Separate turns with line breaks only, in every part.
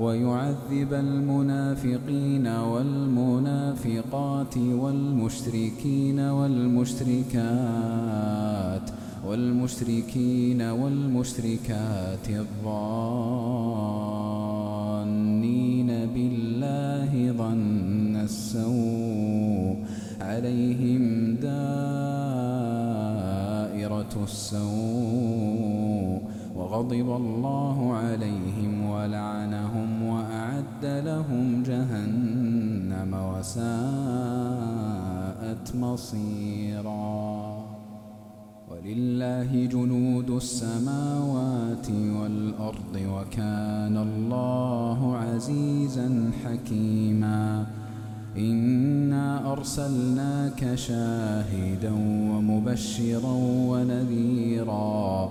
ويعذب المنافقين والمنافقات والمشركين والمشركات والمشركين والمشركات الظانين بالله ظن السوء عليهم دائرة السوء وغضب الله عليهم ولعنهم أعد لهم جهنم وساءت مصيرا ولله جنود السماوات والأرض وكان الله عزيزا حكيما إنا أرسلناك شاهدا ومبشرا ونذيرا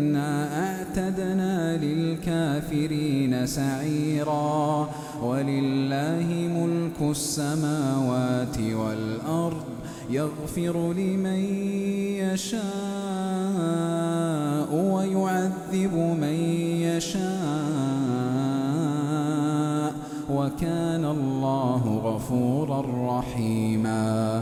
أعتدنا للكافرين سعيرا ولله ملك السماوات والأرض يغفر لمن يشاء ويعذب من يشاء وكان الله غفورا رحيما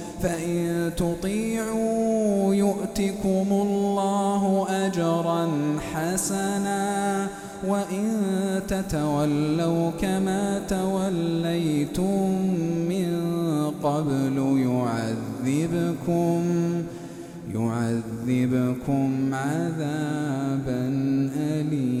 فإن تطيعوا يؤتكم الله أجرا حسنا وإن تتولوا كما توليتم من قبل يعذبكم يعذبكم عذابا أليما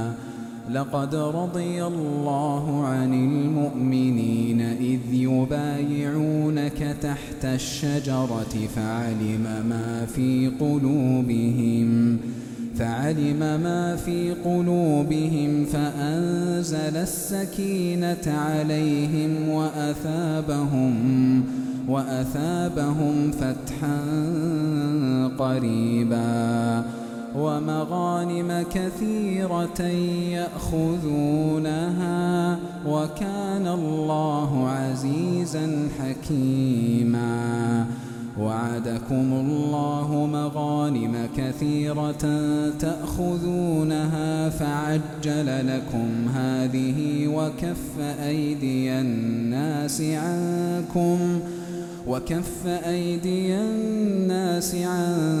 لقد رضي الله عن المؤمنين إذ يبايعونك تحت الشجرة فعلم ما في قلوبهم فعلم ما في قلوبهم فأنزل السكينة عليهم وأثابهم وأثابهم فتحا قريباً ومغانم كثيرة يأخذونها وكان الله عزيزا حكيما وعدكم الله مغانم كثيرة تأخذونها فعجل لكم هذه وكف أيدي الناس عنكم وكف أيدي الناس عنكم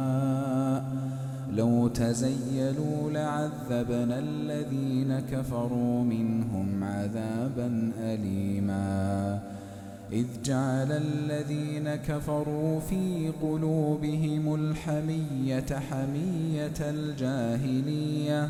لو تزيلوا لعذبنا الذين كفروا منهم عذابا أليما إذ جعل الذين كفروا في قلوبهم الحمية حمية الجاهليه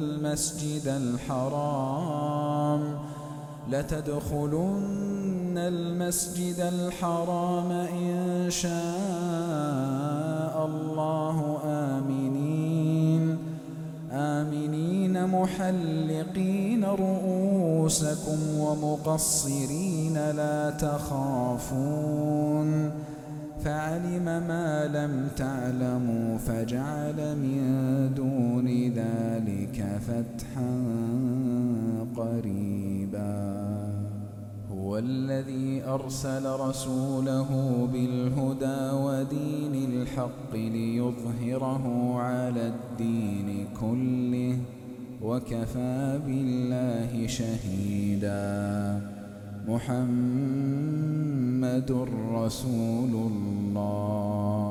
المسجد الحرام لتدخلن المسجد الحرام إن شاء الله آمنين آمنين محلقين رؤوسكم ومقصرين لا تخافون فعلم ما لم تعلموا فجعل من فتحا قريبا هو الذي أرسل رسوله بالهدى ودين الحق ليظهره على الدين كله وكفى بالله شهيدا محمد رسول الله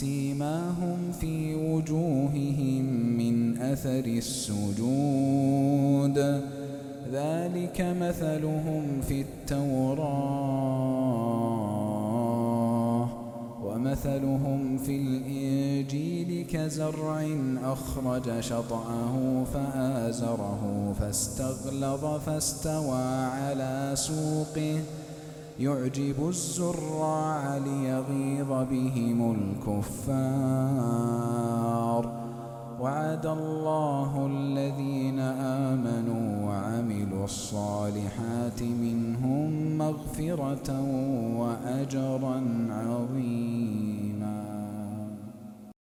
سيماهم في وجوههم من أثر السجود ذلك مثلهم في التوراة ومثلهم في الإنجيل كزرع أخرج شطأه فآزره فاستغلظ فاستوى على سوقه يعجب الزراع ليغيظ بهم الكفار وعد الله الذين آمنوا وعملوا الصالحات منهم مغفرة وأجرا عظيما